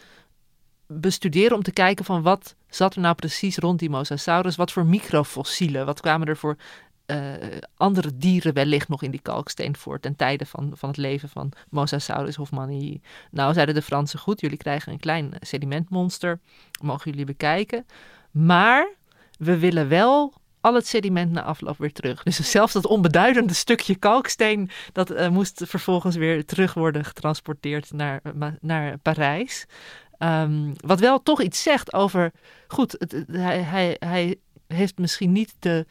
bestuderen om te kijken van wat zat er nou precies rond die mosasaurus? Wat voor microfossielen? Wat kwamen er voor eh, andere dieren wellicht nog in die kalksteen voor ten tijde van, van het leven van Mosasaurus hofmanni? Nou, zeiden de Fransen goed, jullie krijgen een klein sedimentmonster, mogen jullie bekijken. Maar we willen wel al het sediment na afloop weer terug. Dus (laughs) zelfs dat onbeduidende stukje kalksteen, dat eh, moest vervolgens weer terug worden getransporteerd naar, eh, naar Parijs. Ehm, wat wel toch iets zegt over, goed, het, het- hij, hij, hij heeft misschien niet de,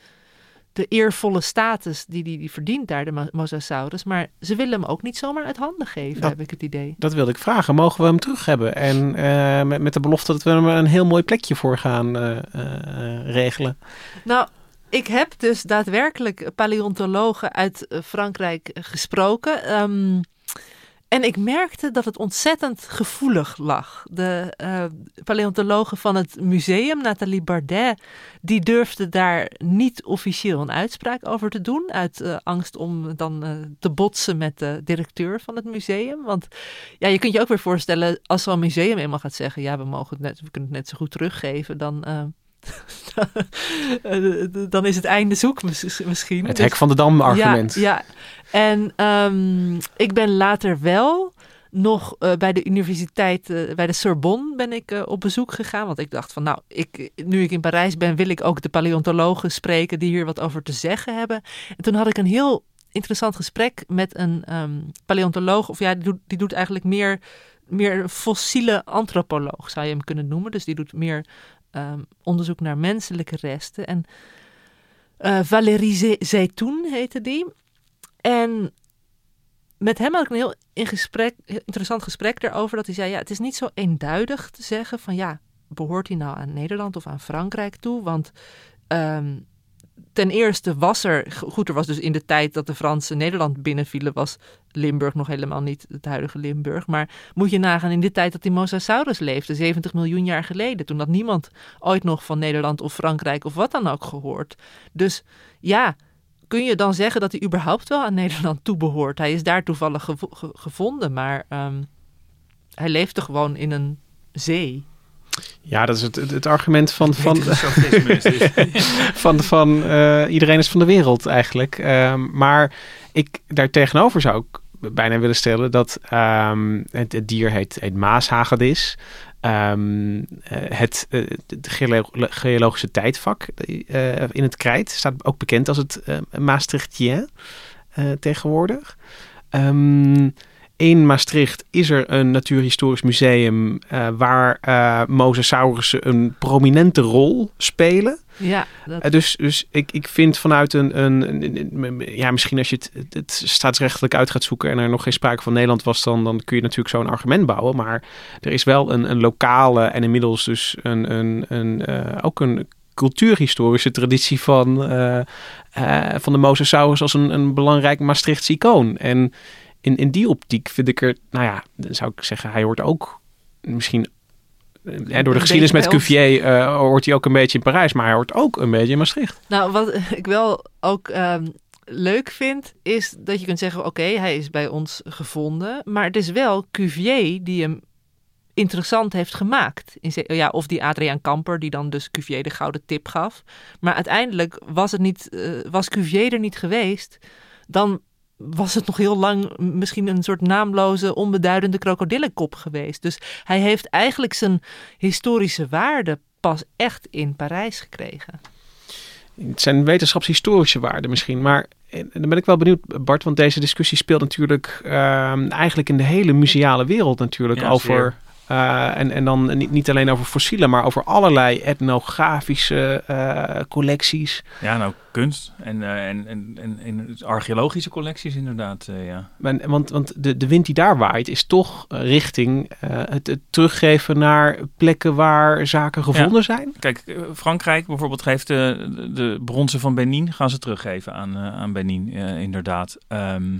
de eervolle status die hij die verdient daar, de Mo- Mosasaurus, maar ze willen hem ook niet zomaar uit handen geven, Dat- heb ik het idee. Dat wilde ik vragen. Mogen we hem terug hebben? En eh, met, met de belofte dat we hem een heel mooi plekje voor gaan eh, eh, regelen. Nou, ik heb dus daadwerkelijk paleontologen uit Frankrijk gesproken. Ehm, en ik merkte dat het ontzettend gevoelig lag. De eh, paleontologen van het museum, Nathalie Bardet, die durfde daar niet officieel een uitspraak over te doen. Uit eh, angst om dan eh, te botsen met de directeur van het museum. Want ja, je kunt je ook weer voorstellen, als zo'n museum eenmaal gaat zeggen: ja, we, mogen het net, we kunnen het net zo goed teruggeven, dan. (laughs) eh, dan is het einde zoek mis- misschien. Het Dus- hek van de dam argument. ja, ja. en ehm, ik ben later wel nog eh, bij de universiteit, eh, bij de Sorbonne ben ik op bezoek gegaan. Want ik dacht van nou, ik, nu ik in Parijs ben, wil ik ook de paleontologen spreken die hier wat over te zeggen hebben. En toen had ik een heel interessant gesprek met een ehm, paleontoloog. Of ja, die doet, die doet eigenlijk meer, meer fossiele antropoloog, zou je hem kunnen noemen. Dus die doet meer ehm, onderzoek naar menselijke resten. En eh Valérie Ze- Zeytoun heette die. En met hem had ik een heel interessant gesprek daarover. Dat hij zei, ja, het is niet zo eenduidig te zeggen van ja, behoort hij nou aan Nederland of aan Frankrijk toe? Want ehm, ten eerste was er, goed, er was dus in de tijd dat de Fransen Nederland binnenvielen, was Limburg nog helemaal niet het huidige Limburg. Maar moet je nagaan in de tijd dat die Mosasaurus leefde, 70 miljoen jaar geleden. Toen had niemand ooit nog van Nederland of Frankrijk of wat dan ook gehoord. Dus ja, kun je dan zeggen dat hij überhaupt wel aan Nederland toebehoort? Hij is daar toevallig gevo- ge- gevonden, maar ehm, hij leefde gewoon in een zee. Ja, dat is het, het, het argument van, van, (laughs) Van, (laughs) van, van eh, iedereen is van de wereld eigenlijk. Ehm, maar ik daar tegenover zou ik bijna willen stellen dat ehm, het, het dier heet, heet maashagedis. Ehm, eh, het eh, het geolo- geologische tijdvak in het krijt staat ook bekend als het eh Maastrichtien tegenwoordig. Ehm, in Maastricht is er een natuurhistorisch museum eh, waar eh mosasaurussen een prominente rol spelen. Ja, dat, Eh, dus dus ik, ik vind vanuit een, een, een- een- Ja, misschien als je het, het, staatsrechtelijk uit gaat zoeken en er nog geen sprake van Nederland was, dan, dan kun je natuurlijk zo'n argument bouwen. Maar er is wel een, een lokale en inmiddels dus een, een, een, ook een cultuurhistorische traditie van, van de Mosasaurus als een, een belangrijk Maastrichtse icoon. En in, in die optiek vind ik er, nou ja, dan zou ik zeggen, hij hoort ook misschien eh, hè, door de geschiedenis met Cuvier eh, hoort hij ook een beetje in Parijs, maar hij hoort ook een beetje in Maastricht. Nou, wat (laughs) ik wel ook ehm, leuk vind, is dat je kunt zeggen: oké, hij is bij ons gevonden. Maar het is wel Cuvier die hem interessant heeft gemaakt. In ja, of die Adriaan Kamper, die dan dus Cuvier de gouden tip gaf. Maar uiteindelijk was, het niet, eh, was Cuvier er niet geweest, dan was het nog heel lang misschien een soort naamloze, onbeduidende krokodillenkop geweest. Dus hij heeft eigenlijk zijn historische waarde pas echt in Parijs gekregen. Het zijn wetenschapshistorische waarden misschien, maar en dan ben ik wel benieuwd, Bart, want deze discussie speelt natuurlijk ehm, eigenlijk in de hele museale wereld natuurlijk Ja, over. Eh, en, en dan niet, niet alleen over fossielen, maar over allerlei etnografische eh, collecties. Ja, nou, kunst en, eh, en, en, en, en archeologische collecties inderdaad, ja. Want want de, de wind die daar waait is toch richting het, het teruggeven naar plekken waar zaken gevonden zijn. Kijk, Frankrijk bijvoorbeeld geeft de, de, bronzen van Benin, gaan ze teruggeven aan, aan Benin, inderdaad. Ehm,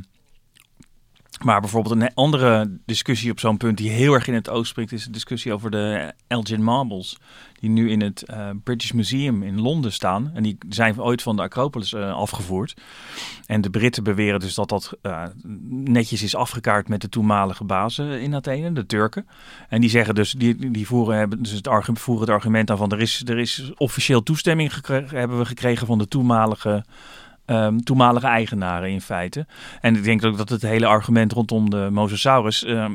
maar bijvoorbeeld een andere discussie op zo'n punt die heel erg in het oog springt, is de discussie over de Elgin Marbles. Die nu in het eh, British Museum in Londen staan. En die zijn ooit van de Acropolis eh, afgevoerd. En de Britten beweren dus dat dat eh, netjes is afgekaart met de toenmalige bazen in Athene, de Turken. En die zeggen dus, die, die voeren, hebben dus het argument, voeren het argument aan van er is, er is officieel toestemming gekregen, hebben we gekregen van de toenmalige, ehm, toenmalige eigenaren in feite. En ik denk ook dat het hele argument rondom de Mosasaurus, eh,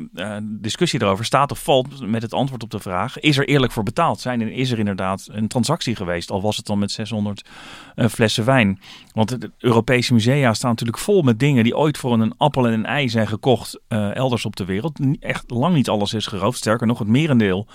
discussie erover staat of valt met het antwoord op de vraag, is er eerlijk voor betaald? Zijn, er- is er inderdaad een transactie geweest, al was het dan met 600 eh, flessen wijn? Want de Europese musea staan natuurlijk vol met dingen die ooit voor een appel en een ei zijn gekocht eh, elders op de wereld. Echt lang niet alles is geroofd. Sterker nog, het merendeel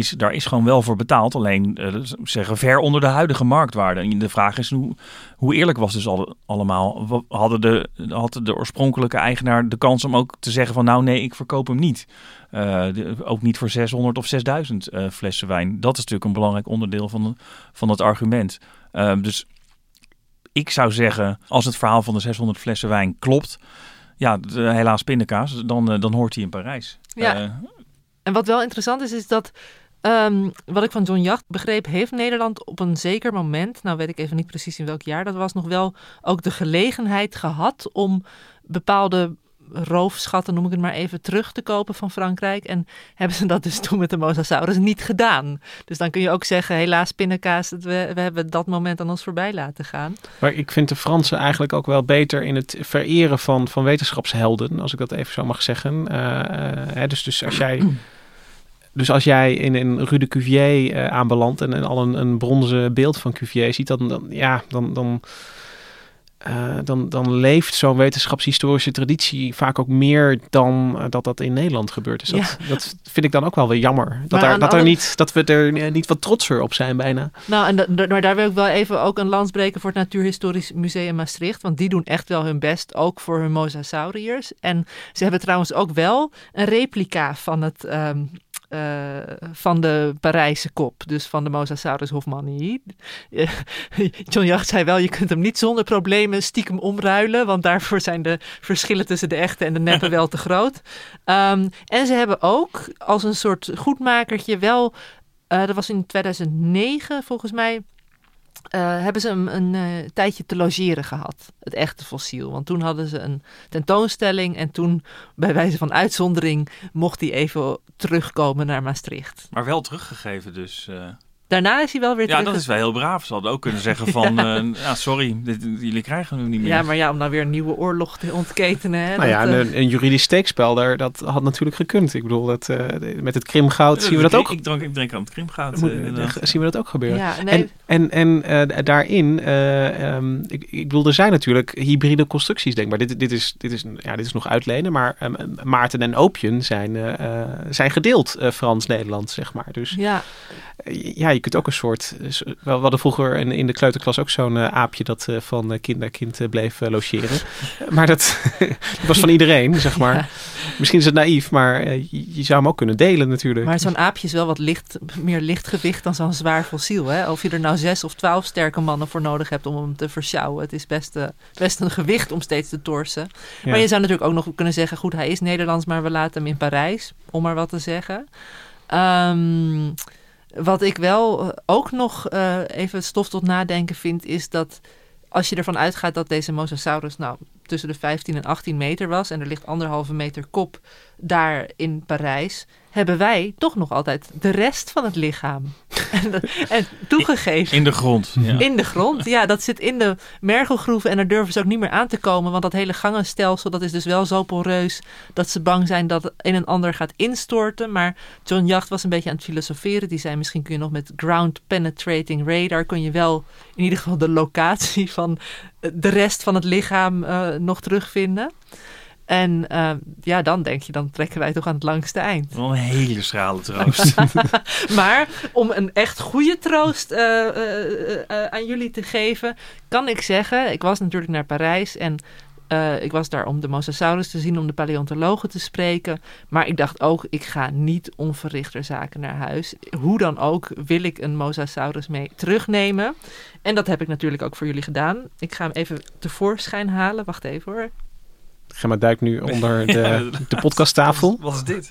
is, daar is gewoon wel voor betaald. Alleen eh, zeggen ver onder de huidige marktwaarde. En de vraag is hoe, hoe eerlijk was dus al, allemaal? Hadden de, had de oorspronkelijke eigenaar de kans om ook te zeggen van nou nee, ik verkoop hem niet. Eh, de- ook niet voor 600 of 6000 eh, flessen wijn. Dat is natuurlijk een belangrijk onderdeel van, van het argument. Eh, dus ik zou zeggen, als het verhaal van de 600 flessen wijn klopt, ja, de, helaas pindakaas, dan, dan hoort hij in Parijs. Ja. En wat wel interessant is, is dat, ehm, wat ik van John Jacht begreep, heeft Nederland op een zeker moment, nou weet ik even niet precies in welk jaar dat was, nog wel ook de gelegenheid gehad om bepaalde roofschatten, noem ik het maar even, terug te kopen van Frankrijk. En hebben ze dat dus toen met de Mosasaurus niet gedaan. Dus dan kun je ook zeggen, helaas pindakaas, we, we hebben dat moment aan ons voorbij laten gaan. Maar ik vind de Fransen eigenlijk ook wel beter in het vereren van, van wetenschapshelden, als ik dat even zo mag zeggen. Eh, eh, hè, dus, dus als jij. (clears throat) Dus als jij in een Rue de Cuvier eh, aanbelandt en, en al een, een bronzen beeld van Cuvier ziet, dan, dan, ja, dan, dan, eh, dan, dan leeft zo'n wetenschapshistorische traditie vaak ook meer dan eh, dat dat in Nederland gebeurt. Dus dat, dat vind ik dan ook wel weer jammer. Dat, dat, er niet, dat we er niet wat trotser op zijn bijna. Nou, en da- maar daar wil ik wel even ook een lans breken voor het Natuurhistorisch Museum Maastricht. Want die doen echt wel hun best, ook voor hun mosasauriërs. En ze hebben trouwens ook wel een replica van het... ehm, eh, van de Parijse kop, dus van de Mosasaurus hofmanni. (laughs) John Jacht zei wel, je kunt hem niet zonder problemen stiekem omruilen, want daarvoor zijn de verschillen tussen de echte en de neppe (laughs) wel te groot. Ehm, en ze hebben ook als een soort goedmakertje wel eh, dat was in 2009 volgens mij. Eh, hebben ze hem een eh, tijdje te logeren gehad, het echte fossiel. Want toen hadden ze een tentoonstelling en toen, bij wijze van uitzondering, mocht hij even terugkomen naar Maastricht. maar wel teruggegeven dus. eh. Daarna is hij wel weer ja, terug. dat is wel heel braaf. Ze hadden ook kunnen zeggen (laughs) van, ja, ja sorry, dit- jullie krijgen hem niet meer. Ja, maar ja, om nou weer een nieuwe oorlog te ontketenen. Hè, Nou ja, dat, eh, een, een juridisch steekspel, daar, dat had natuurlijk gekund. Ik bedoel, dat, eh, met het krimgoud zien we dat ook. Ik, drank, ik denk aan het krimgoud. Moet- eh, zien we dat ook gebeuren. ja, nee, En, en, en eh, daarin, eh, ehm, ik, ik bedoel, er zijn natuurlijk hybride constructies denkbaar. Dit, dit, is, dit, is, ja, dit is nog uitlenen, maar ehm, Maarten en Opium zijn, eh, eh, zijn gedeeld eh, Frans-Nederland, zeg maar. Dus ja, eh, ja, je kunt ook een soort... eh, We hadden vroeger in, in de kleuterklas ook zo'n eh, aapje dat eh, van kind naar kind bleef logeren. (laughs) maar dat, (laughs) dat was van iedereen, zeg maar. Ja. Misschien is het naïef, maar je, zou hem ook kunnen delen natuurlijk. maar zo'n aapje is wel wat licht, meer lichtgewicht dan zo'n zwaar fossiel. Hè? Of je er nou zes of twaalf sterke mannen voor nodig hebt om hem te versjouwen. Het is best, best een gewicht om steeds te torsen. Ja. Maar je zou natuurlijk ook nog kunnen zeggen: goed, hij is Nederlands, maar we laten hem in Parijs, om maar wat te zeggen. Ehm, wat ik wel eh, ook nog eh, even stof tot nadenken vind, is dat als je ervan uitgaat dat deze Mosasaurus nou tussen de 15 en 18 meter was en er ligt anderhalve meter kop daar in Parijs, hebben wij toch nog altijd de rest van het lichaam. (laughs) en, en toegegeven. In de grond. Ja. In de grond, ja, dat zit in de mergelgroeven en daar durven ze ook niet meer aan te komen, want dat hele gangenstelsel, dat is dus wel zo poreus dat ze bang zijn dat het een en ander gaat instorten. Maar John Jacht was een beetje aan het filosoferen. Die zei, misschien kun je nog met ground penetrating radar, kun je wel in ieder geval de locatie van de rest van het lichaam uh, nog terugvinden. En uh, ja, dan denk je, dan trekken wij toch aan het langste eind. Wel een hele schrale troost. (laughs) maar om een echt goede troost uh, uh, aan jullie te geven, kan ik zeggen, ik was natuurlijk naar Parijs en ik was daar om de mosasaurus te zien, om de paleontologen te spreken. Maar ik dacht ook, ik ga niet onverrichter zaken naar huis. Hoe dan ook wil ik een mosasaurus mee terugnemen. En dat heb ik natuurlijk ook voor jullie gedaan. Ik ga hem even tevoorschijn halen. Wacht even hoor. Gemma duikt nu (laughs) onder de, de podcasttafel. Wat is dit?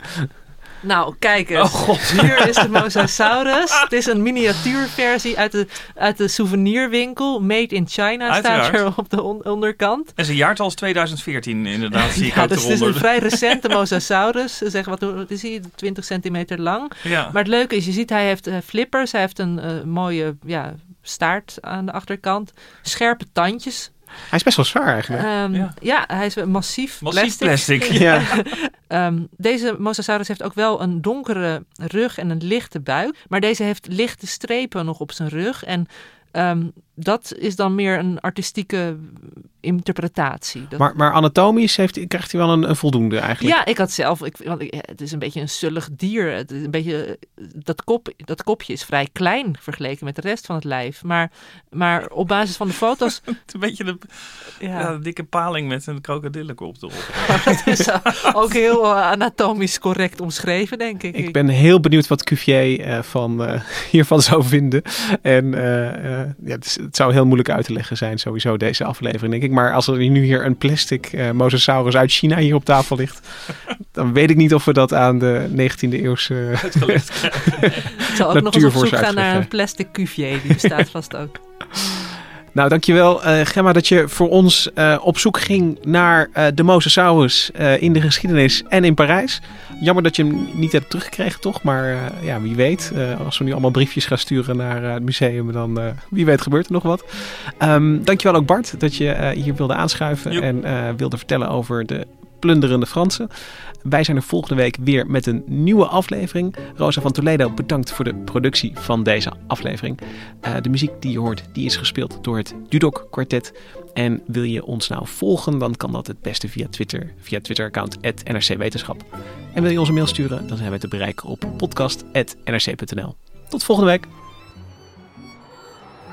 Nou, kijk eens. Oh, Hier is de Mosasaurus. Het is een miniatuurversie uit de, uit de souvenirwinkel. Made in China Uiteraard. staat er op de on- onderkant. En zijn jaartal is 2014 inderdaad, zie ik Ja, ook dus het is een vrij recente Mosasaurus. Zeg, wat, wat is hij? 20 centimeter lang. Ja. Maar het leuke is, je ziet, hij heeft eh, flippers. Hij heeft een eh, mooie ja, staart aan de achterkant. Scherpe tandjes. Hij is best wel zwaar eigenlijk. Ehm, Ja. ja. hij is massief, Massief plastic. (laughs) ja. Ehm, deze Mosasaurus heeft ook wel een donkere rug en een lichte buik. Maar deze heeft lichte strepen nog op zijn rug. En ehm, dat is dan meer een artistieke interpretatie. Dat- Maar, maar anatomisch heeft, krijgt hij wel een, een voldoende eigenlijk. ja, ik had zelf, ik, want ik- het is een beetje een zullig dier. Het is een beetje, dat, kop, dat kopje is vrij klein vergeleken met de rest van het lijf. Maar, maar op basis van de foto's. (laughs) Een beetje de, Ja, ja, de dikke paling met een krokodillenkop erop. (laughs) dat is ook heel eh, anatomisch correct omschreven, denk ik. Ik ben heel benieuwd wat Cuvier eh, van, eh, (laughs) hiervan zou vinden. En eh, eh, ja, het, is- het zou heel moeilijk uit te leggen zijn, sowieso deze aflevering, denk ik. Maar als er nu hier een plastic eh mosasaurus uit China hier op tafel ligt, dan weet ik niet of we dat aan de 19e eeuwse... Uitgelegd. Ik zal ook nog eens op zoek gaan naar een plastic cuvier. Die bestaat (laughs) vast ook. Nou, dankjewel eh Gemma dat je voor ons eh, op zoek ging naar eh, de mosasaurus eh, in de geschiedenis en in Parijs. Jammer dat je hem niet hebt teruggekregen, toch? Maar eh, ja, wie weet. eh, als we nu allemaal briefjes gaan sturen naar eh, het museum, dan wie weet gebeurt er nog wat. Ehm dankjewel ook Bart dat je hier wilde aanschuiven en wilde vertellen over de plunderende Fransen. Wij zijn er volgende week weer met een nieuwe aflevering. Rosa van Toledo, bedankt voor de productie van deze aflevering. De muziek die je hoort, die is gespeeld door het Dudok Quartet. En wil je ons nou volgen, dan kan dat het beste via Twitter, via Twitter-account NRC Wetenschap. En wil je ons een mail sturen, dan zijn we te bereiken op podcast.nrc.nl. Tot volgende week.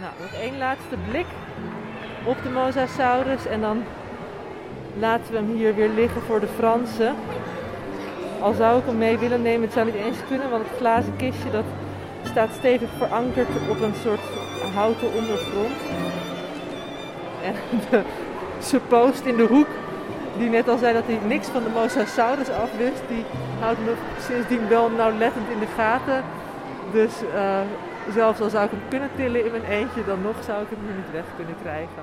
Nou, nog één laatste blik op de Mosasaurus. En dan laten we hem hier weer liggen voor de Fransen. Al zou ik hem mee willen nemen, het zou niet eens kunnen, want het glazen kistje dat staat stevig verankerd op een soort houten ondergrond. En de suppost in de hoek, die net al zei dat hij niks van de Mosasaurus afwist, die houdt me sindsdien wel nauwlettend in de gaten. Dus eh, zelfs al zou ik hem kunnen tillen in mijn eentje, dan nog zou ik hem hier niet weg kunnen krijgen.